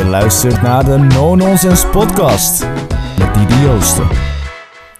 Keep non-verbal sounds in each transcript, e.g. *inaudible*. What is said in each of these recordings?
Je luistert naar de No Nonsense Podcast met Didi Joosten.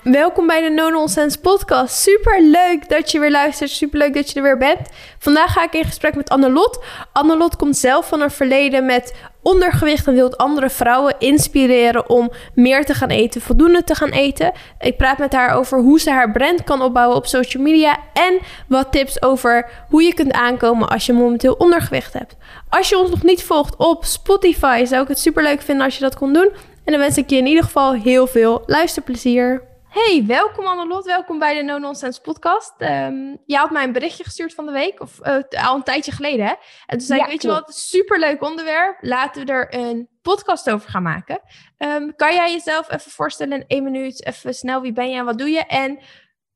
Welkom bij de No Nonsense Podcast. Super leuk dat je weer luistert. Super leuk dat je er weer bent. Vandaag ga ik in gesprek met Annelot. Annelot komt zelf van een verleden met ondergewicht en wil andere vrouwen inspireren om meer te gaan eten, voldoende te gaan eten. Ik praat met haar over hoe ze haar brand kan opbouwen op social media en wat tips over hoe je kunt aankomen als je momenteel ondergewicht hebt. Als je ons nog niet volgt op Spotify, zou ik het super leuk vinden als je dat kon doen. En dan wens ik je in ieder geval heel veel luisterplezier. Hey, welkom Annelot. Welkom bij de No Nonsense podcast. Um, je had mij een berichtje gestuurd van de week, of uh, al een tijdje geleden. Hè? En toen zei ik, weet je wat, superleuk onderwerp. Laten we er een podcast over gaan maken. Um, kan jij jezelf even voorstellen in één minuut, even snel, wie ben je en wat doe je? En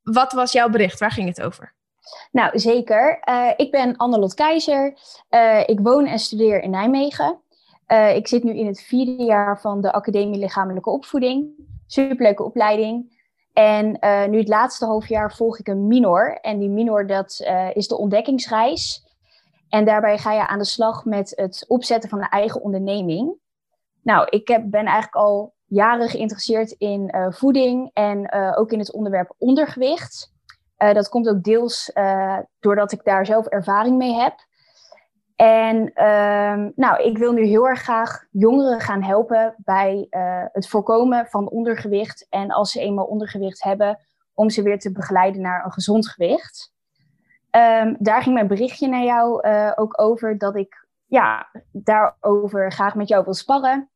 wat was jouw bericht? Waar ging het over? Nou, zeker. Uh, ik ben Annelot Keizer. Uh, ik woon en studeer in Nijmegen. ik zit nu in het vierde jaar van de Academie Lichamelijke Opvoeding. Superleuke opleiding. En uh, nu het laatste half jaar volg ik een minor. En die minor, dat uh, is de ontdekkingsreis. En daarbij ga je aan de slag met het opzetten van een eigen onderneming. Nou, ik heb, ben eigenlijk al jaren geïnteresseerd in uh, voeding en ook in het onderwerp ondergewicht. dat komt ook deels doordat ik daar zelf ervaring mee heb. En uh, nou, ik wil nu heel erg graag jongeren gaan helpen bij uh, het voorkomen van ondergewicht. En als ze eenmaal ondergewicht hebben, om ze weer te begeleiden naar een gezond gewicht. Um, daar ging mijn berichtje naar jou uh, ook over, dat ik ja, daarover graag met jou wil sparren.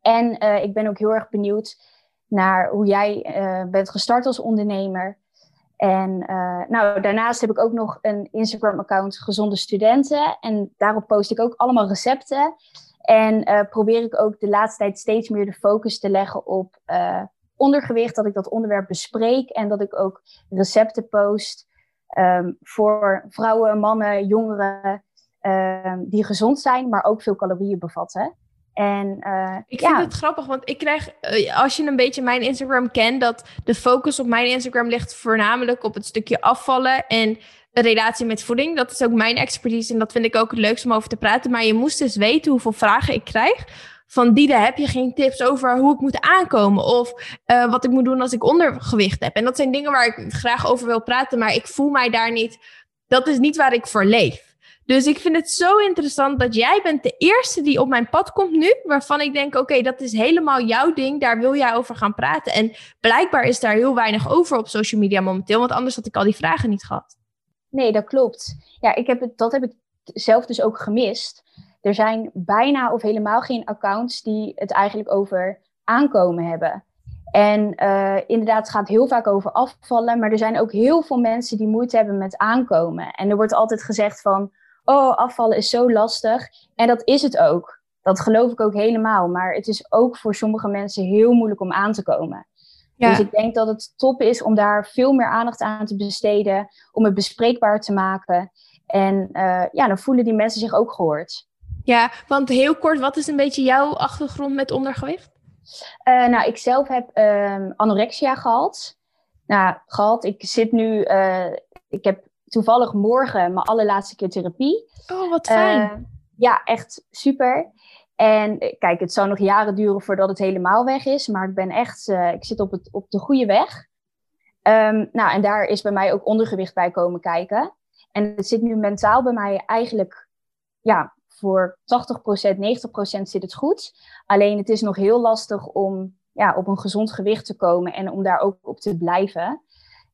En uh, ik ben ook heel erg benieuwd naar hoe jij bent gestart als ondernemer. En uh, nou, daarnaast heb ik ook nog een Instagram-account Gezonde Studenten. En daarop post ik ook allemaal recepten. En uh, probeer ik ook de laatste tijd steeds meer de focus te leggen op uh, ondergewicht. Dat ik dat onderwerp bespreek en dat ik ook recepten post um, voor vrouwen, mannen, jongeren um, die gezond zijn, maar ook veel calorieën bevatten. En, uh, ik vind het grappig, want ik krijg, uh, als je een beetje mijn Instagram kent, dat de focus op mijn Instagram ligt voornamelijk op het stukje afvallen en een relatie met voeding. Dat is ook mijn expertise en dat vind ik ook het leukste om over te praten. Maar je moest dus weten hoeveel vragen ik krijg. Van Diede, heb je geen tips over hoe ik moet aankomen? Of uh, wat ik moet doen als ik ondergewicht heb? En dat zijn dingen waar ik graag over wil praten, maar ik voel mij daar niet. Dat is niet waar ik voor leef. Dus ik vind het zo interessant dat jij bent de eerste die op mijn pad komt nu, waarvan ik denk, oké, dat is helemaal jouw ding, daar wil jij over gaan praten. En blijkbaar is daar heel weinig over op social media momenteel, want anders had ik al die vragen niet gehad. Nee, dat klopt. Ja, ik heb het, dat heb ik zelf dus ook gemist. Er zijn bijna of helemaal geen accounts die het eigenlijk over aankomen hebben. En uh, inderdaad, het gaat heel vaak over afvallen, maar er zijn ook heel veel mensen die moeite hebben met aankomen. En er wordt altijd gezegd van, oh, afvallen is zo lastig. En dat is het ook. Dat geloof ik ook helemaal. Maar het is ook voor sommige mensen heel moeilijk om aan te komen. Ja. Dus ik denk dat het top is om daar veel meer aandacht aan te besteden, om het bespreekbaar te maken. En uh, ja, dan voelen die mensen zich ook gehoord. Ja, want heel kort, wat is een beetje jouw achtergrond met ondergewicht? Uh, nou, ik zelf heb um, anorexia gehad. Nou, gehad. Ik zit nu, uh, ik heb toevallig morgen mijn allerlaatste keer therapie. Oh, wat fijn. Uh, ja, echt super. En eh, kijk, het zou nog jaren duren voordat het helemaal weg is. Maar ik ben echt, uh, ik zit op, het, op de goede weg. Um, nou, en daar is bij mij ook ondergewicht bij komen kijken. En het zit nu mentaal bij mij eigenlijk, ja, voor 80%, 90% zit het goed. Alleen het is nog heel lastig om ja, op een gezond gewicht te komen en om daar ook op te blijven.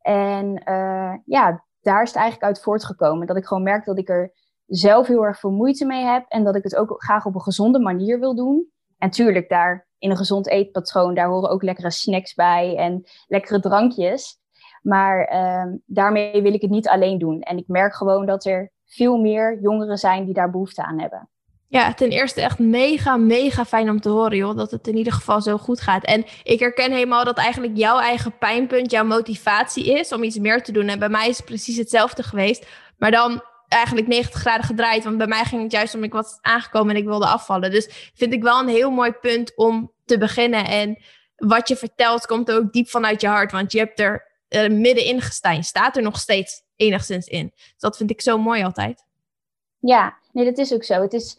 En uh, ja, daar is het eigenlijk uit voortgekomen. Dat ik gewoon merk dat ik er zelf heel erg veel moeite mee heb. En dat ik het ook graag op een gezonde manier wil doen. En tuurlijk, daar in een gezond eetpatroon, daar horen ook lekkere snacks bij en lekkere drankjes. Maar uh, daarmee wil ik het niet alleen doen. En ik merk gewoon dat er veel meer jongeren zijn die daar behoefte aan hebben. Ja, ten eerste echt mega, mega fijn om te horen, joh. Dat het in ieder geval zo goed gaat. En ik herken helemaal dat eigenlijk jouw eigen pijnpunt, jouw motivatie is om iets meer te doen. En bij mij is het precies hetzelfde geweest. Maar dan eigenlijk 90 graden gedraaid. Want bij mij ging het juist om ik was aangekomen en ik wilde afvallen. Dus vind ik wel een heel mooi punt om te beginnen. En wat je vertelt komt ook diep vanuit je hart. Want je hebt er uh, middenin gestaan. Staat er nog steeds enigszins in. Dus dat vind ik zo mooi altijd. Ja, nee, dat is ook zo. Het is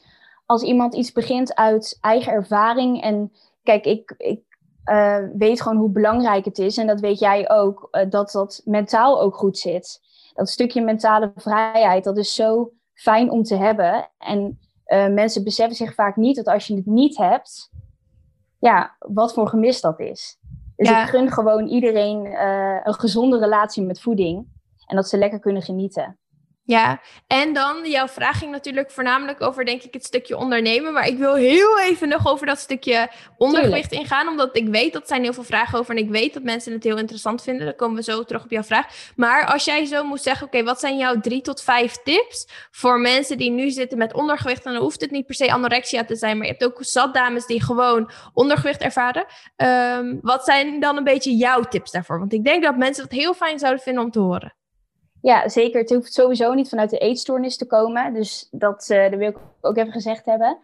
als iemand iets begint uit eigen ervaring. En kijk, ik, ik uh, weet gewoon hoe belangrijk het is. En dat weet jij ook, uh, dat dat mentaal ook goed zit. Dat stukje mentale vrijheid, dat is zo fijn om te hebben. En uh, mensen beseffen zich vaak niet dat als je het niet hebt, ja, wat voor gemis dat is. Dus ja. ik gun gewoon iedereen een gezonde relatie met voeding. En dat ze lekker kunnen genieten. Ja, en dan jouw vraag ging natuurlijk voornamelijk over, denk ik, het stukje ondernemen. Maar ik wil heel even nog over dat stukje ondergewicht ingaan, omdat ik weet dat zijn heel veel vragen over en ik weet dat mensen het heel interessant vinden. Dan komen we zo terug op jouw vraag. Maar als jij zo moet zeggen, oké, wat zijn jouw drie tot vijf tips voor mensen die nu zitten met ondergewicht? En dan hoeft het niet per se anorexia te zijn, maar je hebt ook zat dames die gewoon ondergewicht ervaren. Um, wat zijn dan een beetje jouw tips daarvoor? Want ik denk dat mensen het heel fijn zouden vinden om te horen. Ja, zeker. Het hoeft sowieso niet vanuit de eetstoornis te komen. Dus dat, uh, dat wil ik ook even gezegd hebben.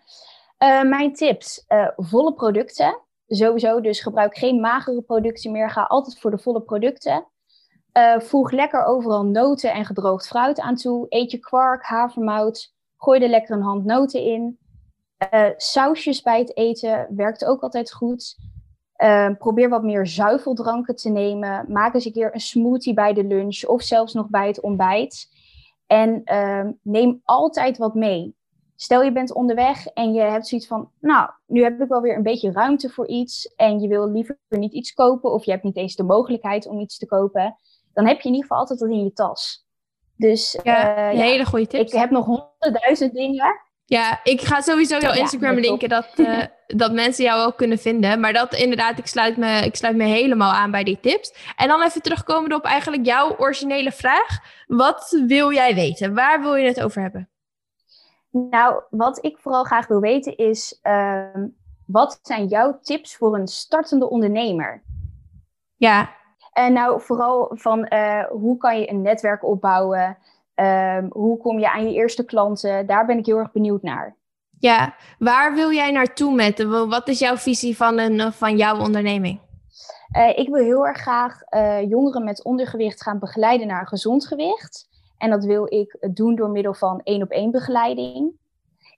Uh, mijn tips: uh, volle producten. Sowieso, dus gebruik geen magere producten meer. Ga altijd voor de volle producten. voeg lekker overal noten en gedroogd fruit aan toe. Eet je kwark, havermout. Gooi er lekker een hand noten in. sausjes bij het eten werkt ook altijd goed. Uh, probeer wat meer zuiveldranken te nemen. Maak eens een keer een smoothie bij de lunch of zelfs nog bij het ontbijt. En uh, neem altijd wat mee. Stel je bent onderweg en je hebt zoiets van, nou, nu heb ik wel weer een beetje ruimte voor iets en je wil liever niet iets kopen of je hebt niet eens de mogelijkheid om iets te kopen, dan heb je in ieder geval altijd wat in je tas. Dus ja, uh, hele goede tips. Ik heb nog honderdduizend dingen ja, ik ga sowieso jouw Instagram linken dat, uh, *laughs* dat mensen jou ook kunnen vinden. Maar dat inderdaad, ik sluit, me, ik sluit me helemaal aan bij die tips. En dan even terugkomen op eigenlijk jouw originele vraag. Wat wil jij weten? Waar wil je het over hebben? Nou, wat ik vooral graag wil weten is, uh, wat zijn jouw tips voor een startende ondernemer? Ja. En nou, vooral van uh, hoe kan je een netwerk opbouwen? Um, hoe kom je aan je eerste klanten? Daar ben ik heel erg benieuwd naar. Ja, waar wil jij naartoe met? Wat is jouw visie van, een, van jouw onderneming? Uh, ik wil heel erg graag uh, jongeren met ondergewicht gaan begeleiden naar een gezond gewicht. En dat wil ik doen door middel van één op één begeleiding.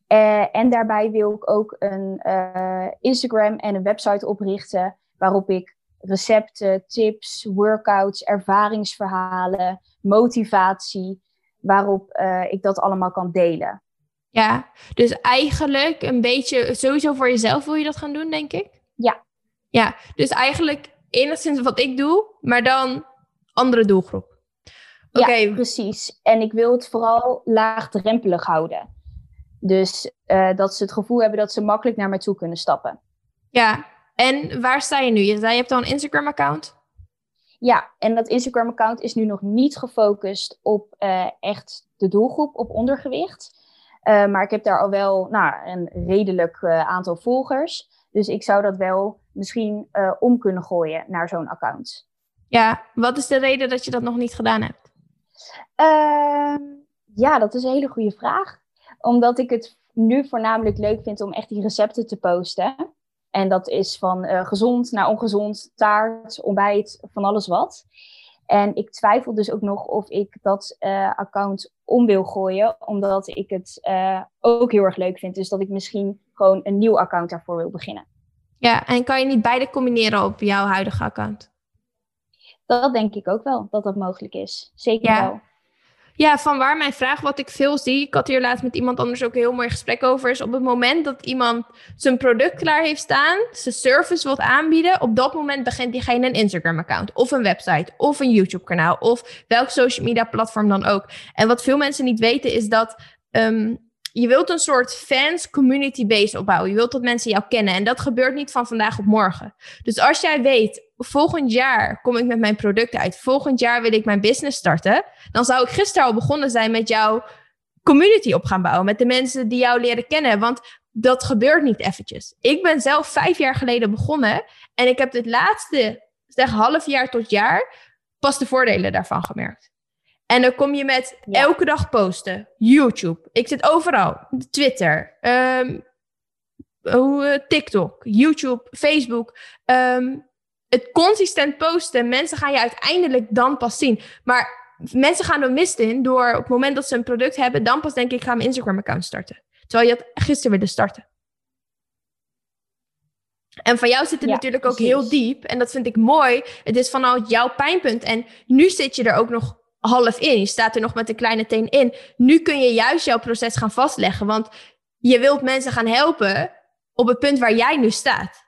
Uh, en daarbij wil ik ook een Instagram en een website oprichten waarop ik recepten, tips, workouts, ervaringsverhalen, motivatie waarop uh, ik dat allemaal kan delen. Ja, dus eigenlijk een beetje sowieso voor jezelf wil je dat gaan doen, denk ik? Ja. Ja, dus eigenlijk enigszins wat ik doe, maar dan andere doelgroep. Oké. Ja, precies. En ik wil het vooral laagdrempelig houden. Dus uh, dat ze het gevoel hebben dat ze makkelijk naar mij toe kunnen stappen. Ja, en waar sta je nu? Je zei je hebt al een Instagram-account? Ja, en dat Instagram-account is nu nog niet gefocust op uh, echt de doelgroep, op ondergewicht. Uh, maar ik heb daar al wel nou, een redelijk uh, aantal volgers. Dus ik zou dat wel misschien om kunnen gooien naar zo'n account. Ja, wat is de reden dat je dat nog niet gedaan hebt? Ehm, ja, dat is een hele goede vraag. Omdat ik het nu voornamelijk leuk vind om echt die recepten te posten. En dat is van uh, gezond naar ongezond, taart, ontbijt, van alles wat. En ik twijfel dus ook nog of ik dat uh, account om wil gooien, omdat ik het uh, ook heel erg leuk vind. Dus dat ik misschien gewoon een nieuw account daarvoor wil beginnen. Ja, en kan je niet beide combineren op jouw huidige account? Dat denk ik ook wel, dat dat mogelijk is. Zeker ja. wel. Ja, van waar mijn vraag, wat ik veel zie. Ik had hier laatst met iemand anders ook een heel mooi gesprek over. Is op het moment dat iemand zijn product klaar heeft staan, zijn service wilt aanbieden, op dat moment begint diegene een Instagram-account of een website of een YouTube-kanaal of welk social media platform dan ook. En wat veel mensen niet weten is dat um, je wilt een soort fans community base opbouwen. Je wilt dat mensen jou kennen. En dat gebeurt niet van vandaag op morgen. Dus als jij weet, volgend jaar kom ik met mijn producten uit. Volgend jaar wil ik mijn business starten. Dan zou ik gisteren al begonnen zijn met jouw community op gaan bouwen. Met de mensen die jou leren kennen. Want dat gebeurt niet eventjes. Ik ben zelf vijf jaar geleden begonnen. En ik heb het laatste, zeg half jaar tot jaar, pas de voordelen daarvan gemerkt. En dan kom je met elke dag posten. YouTube. Ik zit overal. Twitter. Um, TikTok. YouTube. Facebook. Um, het consistent posten. Mensen gaan je uiteindelijk dan pas zien. Maar mensen gaan er mist in door op het moment dat ze een product hebben. Dan pas denk ik, ga mijn Instagram account starten. Terwijl je had gisteren willen starten. En van jou zit het Ja, natuurlijk ook precies. heel diep. En dat vind ik mooi. Het is vanuit jouw pijnpunt. En nu zit je er ook nog half in. Je staat er nog met een kleine teen in. Nu kun je juist jouw proces gaan vastleggen. Want je wilt mensen gaan helpen op het punt waar jij nu staat.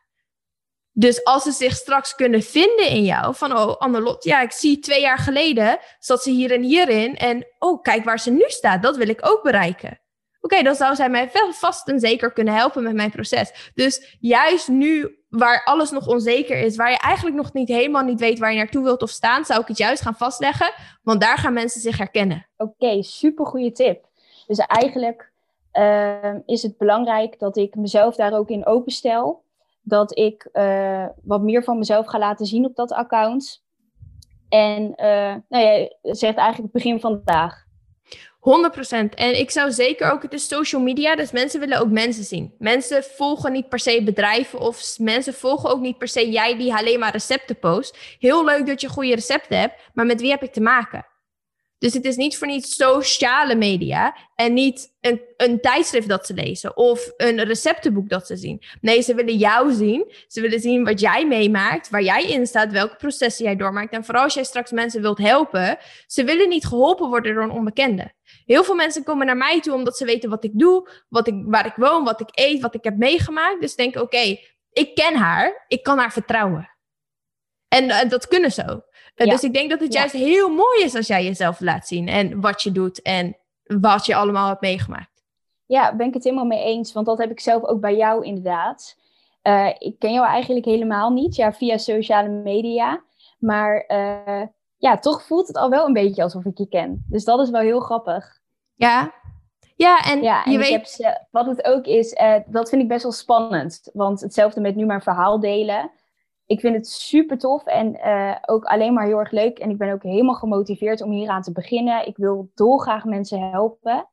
Dus als ze zich straks kunnen vinden in jou, van oh, Annelot, ja, ik zie twee jaar geleden zat ze hier en hierin. En oh, kijk waar ze nu staat, dat wil ik ook bereiken. Oké, dan zou zij mij vast en zeker kunnen helpen met mijn proces. Dus juist nu, waar alles nog onzeker is, waar je eigenlijk nog niet helemaal niet weet waar je naartoe wilt of staan, zou ik het juist gaan vastleggen, want daar gaan mensen zich herkennen. Oké, super goede tip. Dus eigenlijk ehm, is het belangrijk dat ik mezelf daar ook in openstel. Dat ik eh, wat meer van mezelf ga laten zien op dat account. En eh, nou ja, zegt eigenlijk het begin van de dag. 100%. En ik zou zeker ook, het is social media, dus mensen willen ook mensen zien. Mensen volgen niet per se bedrijven of mensen volgen ook niet per se jij die alleen maar recepten post. Heel leuk dat je goede recepten hebt, maar met wie heb ik te maken? Dus het is niet voor niets sociale media en niet een, een tijdschrift dat ze lezen of een receptenboek dat ze zien. Nee, ze willen jou zien. Ze willen zien wat jij meemaakt, waar jij in staat, welke processen jij doormaakt. En vooral als jij straks mensen wilt helpen, ze willen niet geholpen worden door een onbekende. Heel veel mensen komen naar mij toe omdat ze weten wat ik doe, wat ik, waar ik woon, wat ik eet, wat ik heb meegemaakt. Dus denken, oké, ik ken haar, ik kan haar vertrouwen. En eh, dat kunnen ze ook. Eh, Ja. Dus ik denk dat het Ja. juist heel mooi is als jij jezelf laat zien en wat je doet en wat je allemaal hebt meegemaakt. Ja, ben ik het helemaal mee eens. Want dat heb ik zelf ook bij jou inderdaad. Eh, ik ken jou eigenlijk helemaal niet. Ja, via sociale media. Maar eh, ja, toch voelt het al wel een beetje alsof ik je ken. Dus dat is wel heel grappig. Ja, ja en, Ja, en je weet... heb wat het ook is, dat vind ik best wel spannend. Want hetzelfde met nu mijn verhaal delen. Ik vind het super tof en eh, ook alleen maar heel erg leuk. En ik ben ook helemaal gemotiveerd om hieraan te beginnen. Ik wil dolgraag mensen helpen.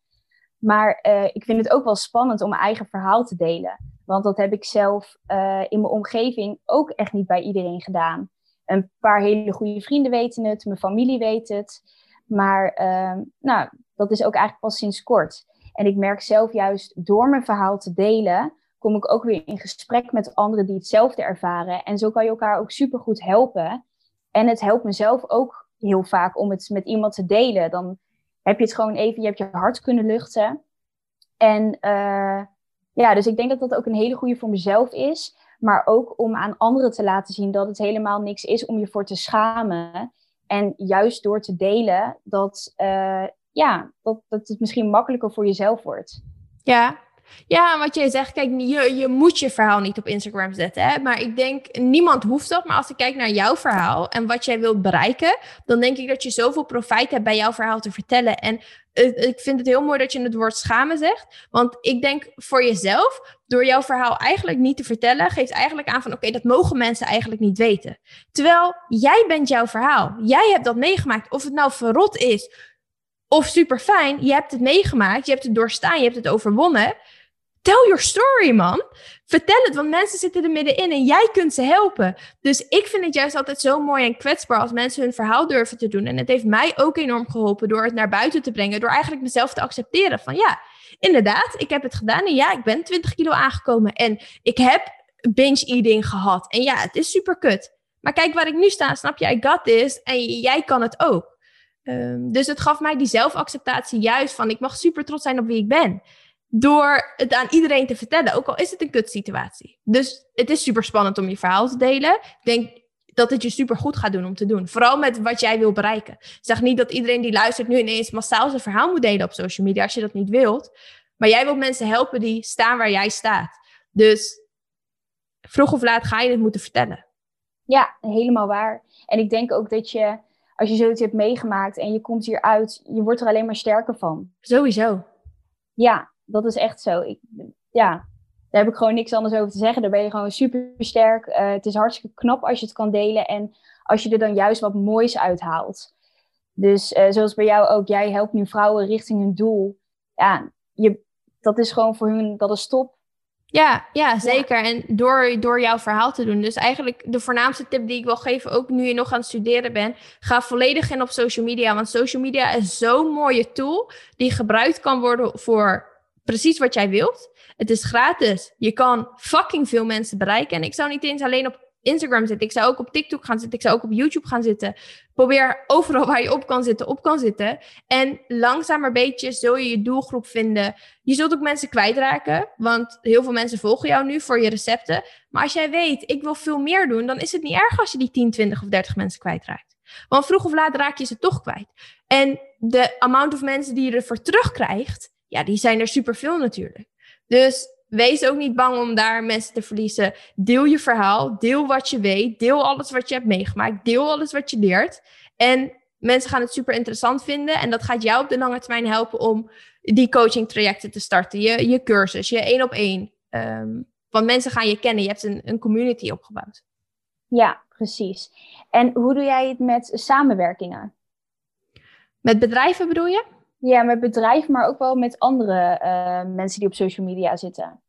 Maar eh, ik vind het ook wel spannend om mijn eigen verhaal te delen. Want dat heb ik zelf eh, in mijn omgeving ook echt niet bij iedereen gedaan. Een paar hele goede vrienden weten het, mijn familie weet het. Maar ehm, nou, dat is ook eigenlijk pas sinds kort. En ik merk zelf juist door mijn verhaal te delen, kom ik ook weer in gesprek met anderen die hetzelfde ervaren. En zo kan je elkaar ook supergoed helpen. En het helpt mezelf ook heel vaak om het met iemand te delen. Dan heb je het gewoon even, je hebt je hart kunnen luchten. En eh, ja, dus ik denk dat dat ook een hele goede voor mezelf is. Maar ook om aan anderen te laten zien dat het helemaal niks is om je voor te schamen. En juist door te delen, dat, eh, ja, dat, dat het misschien makkelijker voor jezelf wordt. Ja. Ja, wat jij zegt, kijk, je, je moet je verhaal niet op Instagram zetten. Hè? Maar ik denk, niemand hoeft dat. Maar als ik kijk naar jouw verhaal en wat jij wilt bereiken, dan denk ik dat je zoveel profijt hebt bij jouw verhaal te vertellen. En ik vind het heel mooi dat je het woord schamen zegt. Want ik denk voor jezelf, door jouw verhaal eigenlijk niet te vertellen, geeft eigenlijk aan van oké, dat mogen mensen eigenlijk niet weten. Terwijl jij bent jouw verhaal. Jij hebt dat meegemaakt. Of het nou verrot is of super fijn, je hebt het meegemaakt, je hebt het doorstaan, je hebt het overwonnen. Tell your story, man. Vertel het, want mensen zitten er middenin en jij kunt ze helpen. Dus ik vind het juist altijd zo mooi en kwetsbaar als mensen hun verhaal durven te doen. En het heeft mij ook enorm geholpen door het naar buiten te brengen. Door eigenlijk mezelf te accepteren van ja, inderdaad, ik heb het gedaan. En ja, ik ben 20 kilo aangekomen. En ik heb binge eating gehad. En ja, het is super kut. Maar kijk waar ik nu sta, snap je? I got this. En jij kan het ook. Um, dus het gaf mij die zelfacceptatie juist van ik mag super trots zijn op wie ik ben. Door het aan iedereen te vertellen, ook al is het een kutsituatie. Dus het is super spannend om je verhaal te delen. Ik denk dat het je super goed gaat doen om te doen. Vooral met wat jij wil bereiken. Ik zeg niet dat iedereen die luistert nu ineens massaal zijn verhaal moet delen op social media als je dat niet wilt. Maar jij wilt mensen helpen die staan waar jij staat. Dus vroeg of laat ga je het moeten vertellen. Ja, helemaal waar. En ik denk ook dat je, als je zoiets hebt meegemaakt en je komt hieruit, je wordt er alleen maar sterker van. Sowieso. Ja, dat is echt zo. Ik, ja, daar heb ik gewoon niks anders over te zeggen. Daar ben je gewoon super sterk. Uh, het is hartstikke knap als je het kan delen en als je er dan juist wat moois uithaalt. Dus uh, zoals bij jou ook, jij helpt nu vrouwen richting hun doel. Ja, je, dat is gewoon voor hun, dat is top. Ja, ja, zeker. Ja. En door, door jouw verhaal te doen. Dus eigenlijk de voornaamste tip die ik wil geven, ook nu je nog aan het studeren bent, ga volledig in op social media. Want social media is zo'n mooie tool die gebruikt kan worden voor precies wat jij wilt. Het is gratis. Je kan fucking veel mensen bereiken. En ik zou niet eens alleen op Instagram zitten. Ik zou ook op TikTok gaan zitten. Ik zou ook op YouTube gaan zitten. Probeer overal waar je op kan zitten, op kan zitten. En langzaam maar beetje zul je je doelgroep vinden. Je zult ook mensen kwijtraken. Want heel veel mensen volgen jou nu voor je recepten. Maar als jij weet, ik wil veel meer doen, dan is het niet erg als je die 10, 20 of 30 mensen kwijtraakt. Want vroeg of laat raak je ze toch kwijt. En de amount of mensen die je ervoor terugkrijgt, ja, die zijn er superveel natuurlijk. Dus wees ook niet bang om daar mensen te verliezen. Deel je verhaal, deel wat je weet, deel alles wat je hebt meegemaakt, deel alles wat je leert. En mensen gaan het super interessant vinden en dat gaat jou op de lange termijn helpen om die coaching trajecten te starten, je, je cursus, je één op één. Um, want mensen gaan je kennen, je hebt een, een community opgebouwd. Ja, precies. En hoe doe jij het met samenwerkingen? Met bedrijven bedoel je? Ja, met bedrijven, maar ook wel met andere uh, mensen die op social media zitten.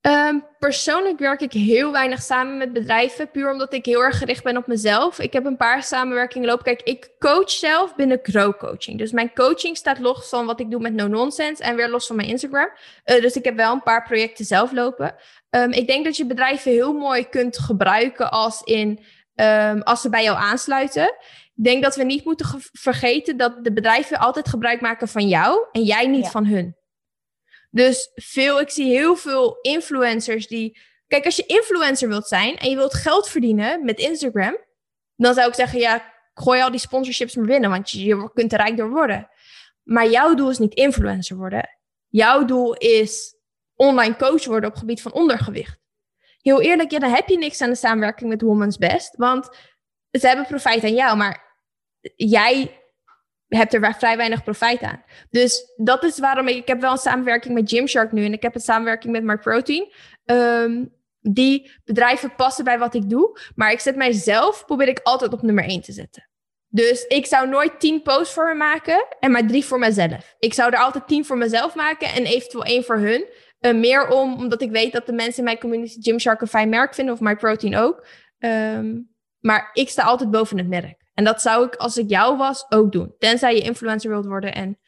Um, persoonlijk werk ik heel weinig samen met bedrijven, puur omdat ik heel erg gericht ben op mezelf. Ik heb een paar samenwerkingen lopen. Kijk, ik coach zelf binnen Grow Coaching. Dus mijn coaching staat los van wat ik doe met No Nonsense en weer los van mijn Instagram. Uh, dus ik heb wel een paar projecten zelf lopen. Um, ik denk dat je bedrijven heel mooi kunt gebruiken als in um, als ze bij jou aansluiten. Ik denk dat we niet moeten vergeten dat de bedrijven altijd gebruik maken van jou en jij niet van hun. Dus veel, ik zie heel veel influencers die. Kijk, als je influencer wilt zijn en je wilt geld verdienen met Instagram, dan zou ik zeggen: ja, gooi al die sponsorships maar binnen, want je, je kunt er rijk door worden. Maar jouw doel is niet influencer worden. Jouw doel is online coach worden op gebied van ondergewicht. Heel eerlijk, ja, dan heb je niks aan de samenwerking met Woman's Best, want ze hebben profijt aan jou, maar jij hebt er vrij weinig profijt aan. Dus dat is waarom ik, ik heb wel een samenwerking met Gymshark nu en ik heb een samenwerking met MyProtein. Um, die bedrijven passen bij wat ik doe, maar ik zet mijzelf, probeer ik altijd op nummer 1 te zetten. Dus ik zou nooit tien posts voor me maken en maar drie voor mezelf. Ik zou er altijd tien voor mezelf maken en eventueel één voor hun. Uh, meer om, omdat ik weet dat de mensen in mijn community Gymshark een fijn merk vinden, of MyProtein ook. Um, maar ik sta altijd boven het merk. En dat zou ik, als ik jou was, ook doen. Tenzij je influencer wilt worden en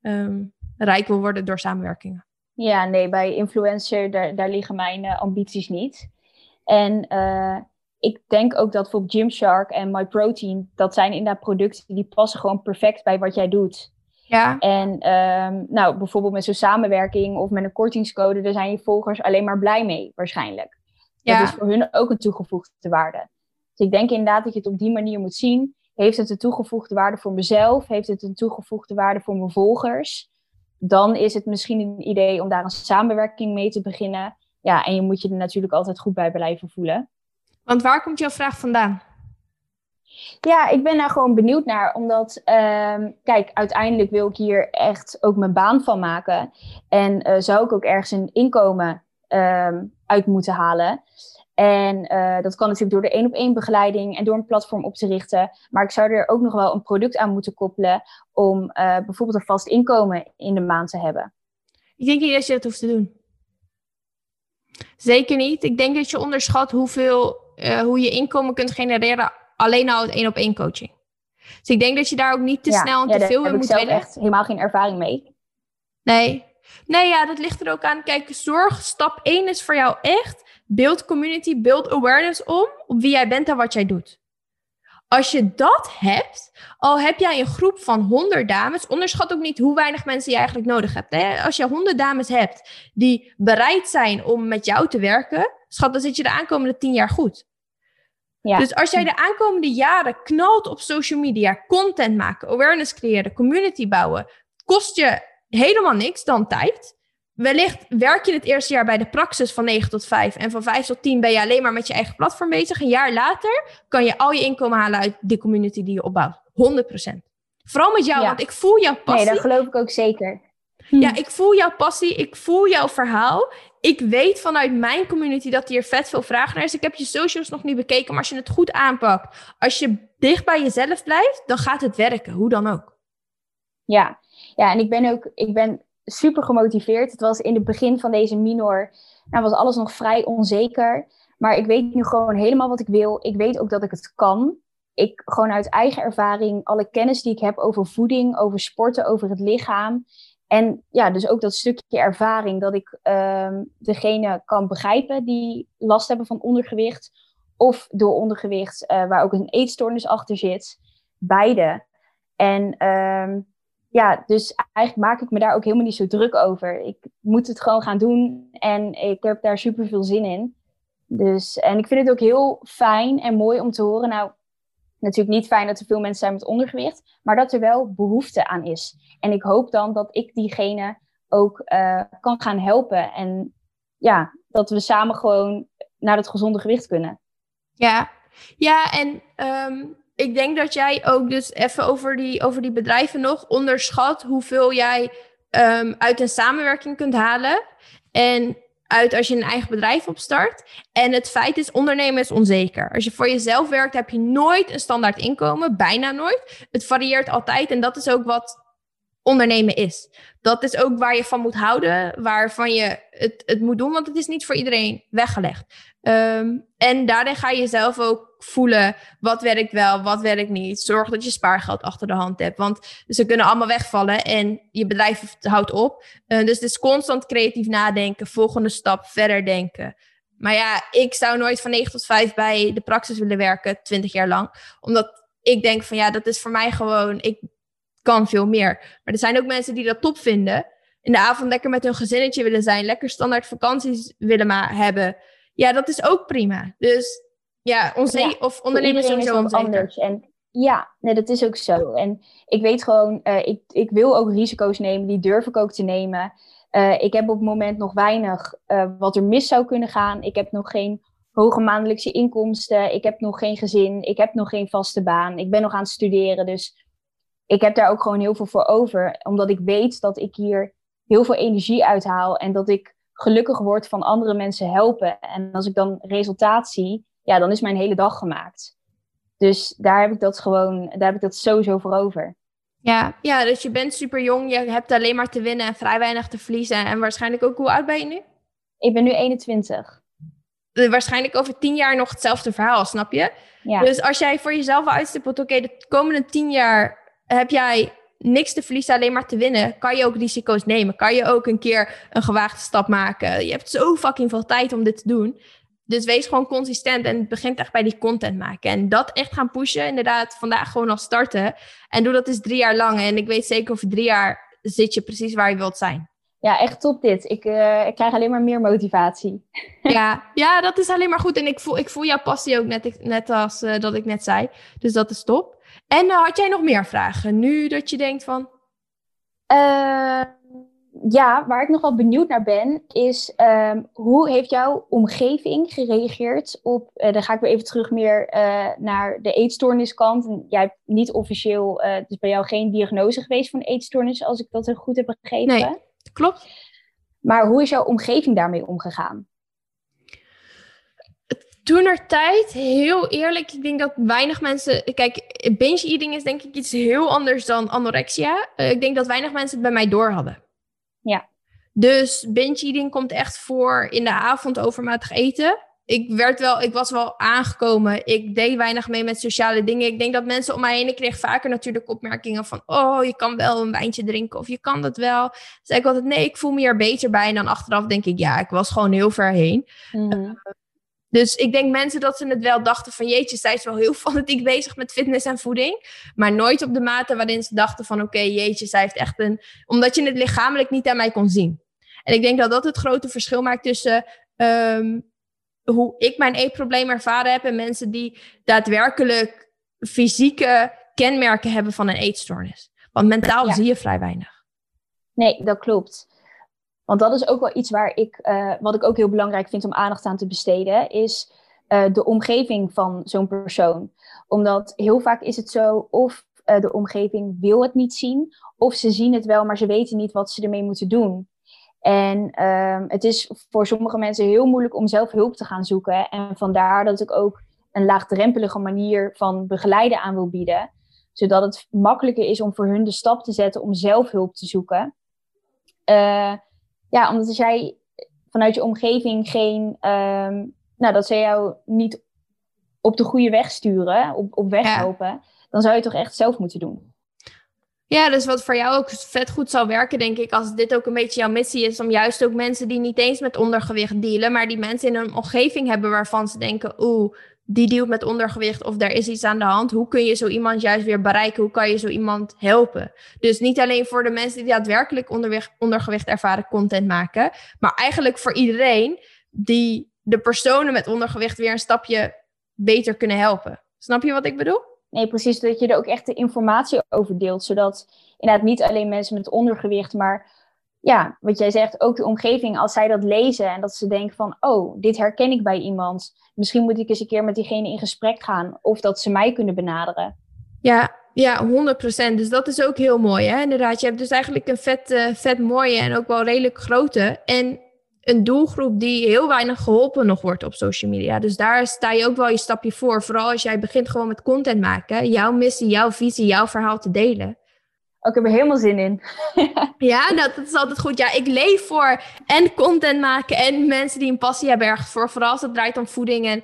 um, rijk wil worden door samenwerkingen. Ja, nee, bij influencer, daar, daar liggen mijn uh, ambities niet. En uh, ik denk ook dat voor Gymshark en MyProtein, dat zijn inderdaad producten die passen gewoon perfect bij wat jij doet. Ja. En um, nou, bijvoorbeeld met zo'n samenwerking of met een kortingscode, daar zijn je volgers alleen maar blij mee, waarschijnlijk. Ja. Dat is voor hun ook een toegevoegde waarde. Dus ik denk inderdaad dat je het op die manier moet zien. Heeft het een toegevoegde waarde voor mezelf? Heeft het een toegevoegde waarde voor mijn volgers? Dan is het misschien een idee om daar een samenwerking mee te beginnen. Ja, en je moet je er natuurlijk altijd goed bij blijven voelen. Want waar komt jouw vraag vandaan? Ja, ik ben daar gewoon benieuwd naar. Omdat, um, kijk, uiteindelijk wil ik hier echt ook mijn baan van maken. En uh, zou ik ook ergens een inkomen um, uit moeten halen. En uh, dat kan natuurlijk door de één op één begeleiding en door een platform op te richten. Maar ik zou er ook nog wel een product aan moeten koppelen om uh, bijvoorbeeld een vast inkomen in de maand te hebben. Ik denk niet dat je dat hoeft te doen. Zeker niet. Ik denk dat je onderschat hoeveel, uh, hoe je inkomen kunt genereren alleen al uit één op één coaching. Dus ik denk dat je daar ook niet te ja, snel en ja, te veel in moet heb echt helemaal geen ervaring mee. Nee. Nee, ja, dat ligt er ook aan. Kijk, zorg, stap 1 is voor jou echt Beeld community, beeld awareness om op wie jij bent en wat jij doet. Als je dat hebt, al heb jij een groep van 100 dames, onderschat ook niet hoe weinig mensen je eigenlijk nodig hebt. Hè? Als je 100 dames hebt die bereid zijn om met jou te werken, schat, dan zit je de aankomende 10 jaar goed. Ja. Dus als jij de aankomende jaren knalt op social media, content maken, awareness creëren, community bouwen, kost je helemaal niks dan tijd. Wellicht werk je het eerste jaar bij de praxis van 9 tot 5 en van 5 tot 10 ben je alleen maar met je eigen platform bezig. Een jaar later kan je al je inkomen halen uit die community die je opbouwt. 100%. Vooral met jou, want ik voel jouw passie. Nee, dat geloof ik ook zeker. Hm. Ja, ik voel jouw passie, ik voel jouw verhaal. Ik weet vanuit mijn community dat hier vet veel vragen naar is. Ik heb je socials nog niet bekeken, maar als je het goed aanpakt, als je dicht bij jezelf blijft, dan gaat het werken, hoe dan ook. Ja, ja en ik ben ook, ik ben super gemotiveerd. Het was in het begin van deze minor, nou was alles nog vrij onzeker. Maar ik weet nu gewoon helemaal wat ik wil. Ik weet ook dat ik het kan. Ik gewoon uit eigen ervaring, alle kennis die ik heb over voeding, over sporten, over het lichaam. En ja, dus ook dat stukje ervaring dat ik um, degene kan begrijpen die last hebben van ondergewicht. Of door ondergewicht, uh, waar ook een eetstoornis achter zit. Beide. En um, ja, dus eigenlijk maak ik me daar ook helemaal niet zo druk over. Ik moet het gewoon gaan doen en ik heb daar super veel zin in. Dus, en ik vind het ook heel fijn en mooi om te horen. Nou, natuurlijk niet fijn dat er veel mensen zijn met ondergewicht, maar dat er wel behoefte aan is. En ik hoop dan dat ik diegene ook uh, kan gaan helpen. En ja, dat we samen gewoon naar het gezonde gewicht kunnen. Ja, ja en um, ik denk dat jij ook dus even over die, over die bedrijven nog onderschat hoeveel jij um, uit een samenwerking kunt halen. En uit als je een eigen bedrijf opstart. En het feit is, ondernemen is onzeker. Als je voor jezelf werkt, heb je nooit een standaard inkomen. Bijna nooit. Het varieert altijd. En dat is ook wat ondernemen is. Dat is ook waar je van moet houden, waarvan je het, het moet doen, want het is niet voor iedereen weggelegd. Um, en daarin ga je zelf ook voelen wat werkt wel, wat werkt niet. Zorg dat je spaargeld achter de hand hebt, want ze kunnen allemaal wegvallen en je bedrijf houdt op. Uh, dus het is constant creatief nadenken, volgende stap, verder denken. Maar ja, ik zou nooit van 9 tot 5 bij de praxis willen werken, 20 jaar lang. Omdat ik denk van ja, dat is voor mij gewoon, ik kan veel meer. Maar er zijn ook mensen die dat top vinden. In de avond lekker met hun gezinnetje willen zijn. Lekker standaard vakanties willen maar hebben. Ja, dat is ook prima. Dus ja, onze of ondernemers zijn zo anders. En ja, nee, dat is ook zo. En ik weet gewoon, uh, ik, ik wil ook risico's nemen. Die durf ik ook te nemen. Uh, ik heb op het moment nog weinig uh, wat er mis zou kunnen gaan. Ik heb nog geen hoge maandelijkse inkomsten. Ik heb nog geen gezin. Ik heb nog geen vaste baan. Ik ben nog aan het studeren. Dus ik heb daar ook gewoon heel veel voor over. Omdat ik weet dat ik hier heel veel energie uithaal. En dat ik gelukkig word van andere mensen helpen. En als ik dan resultaat zie, ja, dan is mijn hele dag gemaakt. Dus daar heb ik dat gewoon, daar heb ik dat sowieso voor over. Ja, ja, dus je bent super jong, je hebt alleen maar te winnen en vrij weinig te verliezen. En waarschijnlijk ook, hoe oud ben je nu? Ik ben nu 21. Waarschijnlijk over tien jaar nog hetzelfde verhaal, snap je? Ja. Dus als jij voor jezelf uitstippelt, oké, de komende tien jaar heb jij niks te verliezen, alleen maar te winnen, kan je ook risico's nemen. Kan je ook een keer een gewaagde stap maken. Je hebt zo fucking veel tijd om dit te doen. Dus wees gewoon consistent en het begint echt bij die content maken. En dat echt gaan pushen, inderdaad, vandaag gewoon al starten. En doe dat eens drie jaar lang. En ik weet zeker over drie jaar zit je precies waar je wilt zijn. Ja, echt top dit. Ik, uh, ik krijg alleen maar meer motivatie. *laughs* Ja, ja, dat is alleen maar goed. En ik voel, ik voel jouw passie ook net, net als uh, dat ik net zei. Dus dat is top. En uh, had jij nog meer vragen? Nu dat je denkt van... Uh, ja, waar ik nog wel benieuwd naar ben, is um, hoe heeft jouw omgeving gereageerd op... Uh, dan ga ik weer even terug meer naar de eetstoorniskant. En jij hebt niet officieel, het is bij jou geen diagnose geweest van eetstoornis, als ik dat goed heb begrepen. Nee, klopt. Maar hoe is jouw omgeving daarmee omgegaan? Toen er tijd, heel eerlijk, ik denk dat weinig mensen. Kijk, binge eating is denk ik iets heel anders dan anorexia. Uh, ik denk dat weinig mensen het bij mij door hadden. Ja. Dus binge eating komt echt voor in de avond overmatig eten. Ik, werd wel, ik was wel aangekomen. Ik deed weinig mee met sociale dingen. Ik denk dat mensen om mij heen, ik kreeg vaker natuurlijk opmerkingen van... oh, je kan wel een wijntje drinken of je kan dat wel. Zei ik altijd, nee, ik voel me hier beter bij. En dan achteraf denk ik, ja, ik was gewoon heel ver heen. Mm. Uh, dus ik denk mensen dat ze het wel dachten van jeetje, zij is wel heel *laughs* fanatiek bezig met fitness en voeding. Maar nooit op de mate waarin ze dachten van oké, jeetje, zij heeft echt een... Omdat je het lichamelijk niet aan mij kon zien. En ik denk dat dat het grote verschil maakt tussen um, hoe ik mijn eetprobleem ervaren heb en mensen die daadwerkelijk fysieke kenmerken hebben van een eetstoornis. Want mentaal zie je vrij weinig. Nee, dat klopt. Want dat is ook wel iets waar ik, uh, wat ik ook heel belangrijk vind om aandacht aan te besteden, is uh, de omgeving van zo'n persoon. Omdat heel vaak is het zo, of uh, de omgeving wil het niet zien, of ze zien het wel, maar ze weten niet wat ze ermee moeten doen. En ehm, het is voor sommige mensen heel moeilijk om zelf hulp te gaan zoeken. En vandaar dat ik ook een laagdrempelige manier van begeleiden aan wil bieden. Zodat het makkelijker is om voor hun de stap te zetten om zelf hulp te zoeken. Uh, ja, omdat als jij vanuit je omgeving geen, um, nou, dat ze jou niet op de goede weg sturen, op, op weg helpen, dan zou je toch echt zelf moeten doen. Ja, dus wat voor jou ook vet goed zou werken, denk ik, als dit ook een beetje jouw missie is, om juist ook mensen die niet eens met ondergewicht dealen, maar die mensen in een omgeving hebben waarvan ze denken, oeh, die dealt met ondergewicht of daar is iets aan de hand. Hoe kun je zo iemand juist weer bereiken? Hoe kan je zo iemand helpen? Dus niet alleen voor de mensen die daadwerkelijk ondergewicht ervaren content maken, maar eigenlijk voor iedereen die de personen met ondergewicht weer een stapje beter kunnen helpen. Snap je wat ik bedoel? Nee, precies. Dat je er ook echt de informatie over deelt. Zodat inderdaad niet alleen mensen met ondergewicht, maar ja, wat jij zegt, ook de omgeving, als zij dat lezen en dat ze denken van, oh, dit herken ik bij iemand. Misschien moet ik eens een keer met diegene in gesprek gaan. Of dat ze mij kunnen benaderen. Ja, ja, 100%. Dus dat is ook heel mooi, hè? Inderdaad, je hebt dus eigenlijk een vet, uh, vet mooie en ook wel redelijk grote. En een doelgroep die heel weinig geholpen nog wordt op social media. Dus daar sta je ook wel je stapje voor. Vooral als jij begint gewoon met content maken. Jouw missie, jouw visie, jouw verhaal te delen. Oh, ik heb er helemaal zin in. *laughs* ja, dat, dat, is altijd goed. Ja, ik leef voor en content maken en mensen die een passie hebben ergens voor. Vooral als het draait om voeding. En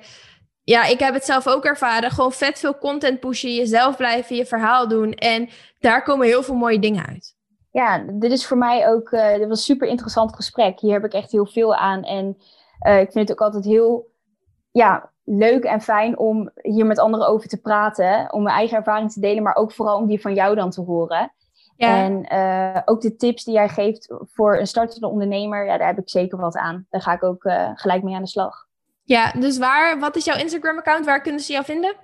ja, ik heb het zelf ook ervaren. Gewoon vet veel content pushen, jezelf blijven, je verhaal doen. En daar komen heel veel mooie dingen uit ja, dit is voor mij ook, uh, dit was een super interessant gesprek. Hier heb ik echt heel veel aan. En uh, ik vind het ook altijd heel ja, leuk en fijn om hier met anderen over te praten. Om mijn eigen ervaring te delen, maar ook vooral om die van jou dan te horen. Ja. En uh, ook de tips die jij geeft voor een startende ondernemer, ja, daar heb ik zeker wat aan. Daar ga ik ook gelijk mee aan de slag. Ja, dus waar, wat is jouw Instagram-account? Waar kunnen ze jou vinden?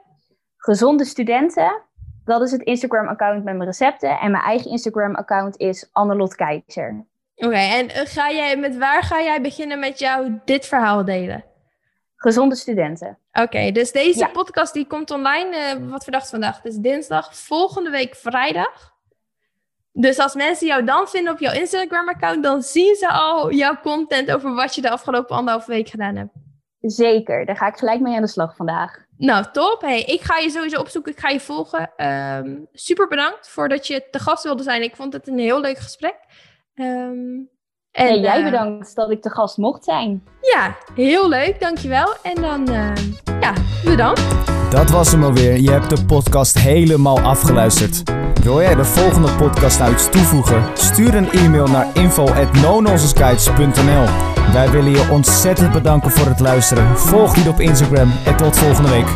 Gezonde studenten dat is het Instagram-account met mijn recepten. En mijn eigen Instagram-account is Annelot Keizer. Oké, en eh, ga jij, met waar ga jij beginnen met jou dit verhaal delen? Gezonde studenten. Oké, dus deze podcast die komt online, uh, wat verdacht vandaag? Het is dinsdag, volgende week vrijdag. Dus als mensen jou dan vinden op jouw Instagram-account, dan zien ze al jouw content over wat je de afgelopen anderhalve week gedaan hebt. Zeker, daar ga ik gelijk mee aan de slag vandaag. Nou, top. Hey, ik ga je sowieso opzoeken. Ik ga je volgen. Um, super bedankt voor dat je te gast wilde zijn. Ik vond het een heel leuk gesprek. Um, en jij uh, bedankt dat ik te gast mocht zijn. Ja, heel leuk. Dankjewel. En dan, uh, ja, bedankt. Dat was hem alweer. Je hebt de podcast helemaal afgeluisterd. Wil jij de volgende podcast nou iets toevoegen? Stuur een e-mail naar info.nononsenskites.nl Wij willen je ontzettend bedanken voor het luisteren. Volg hier op Instagram en tot volgende week.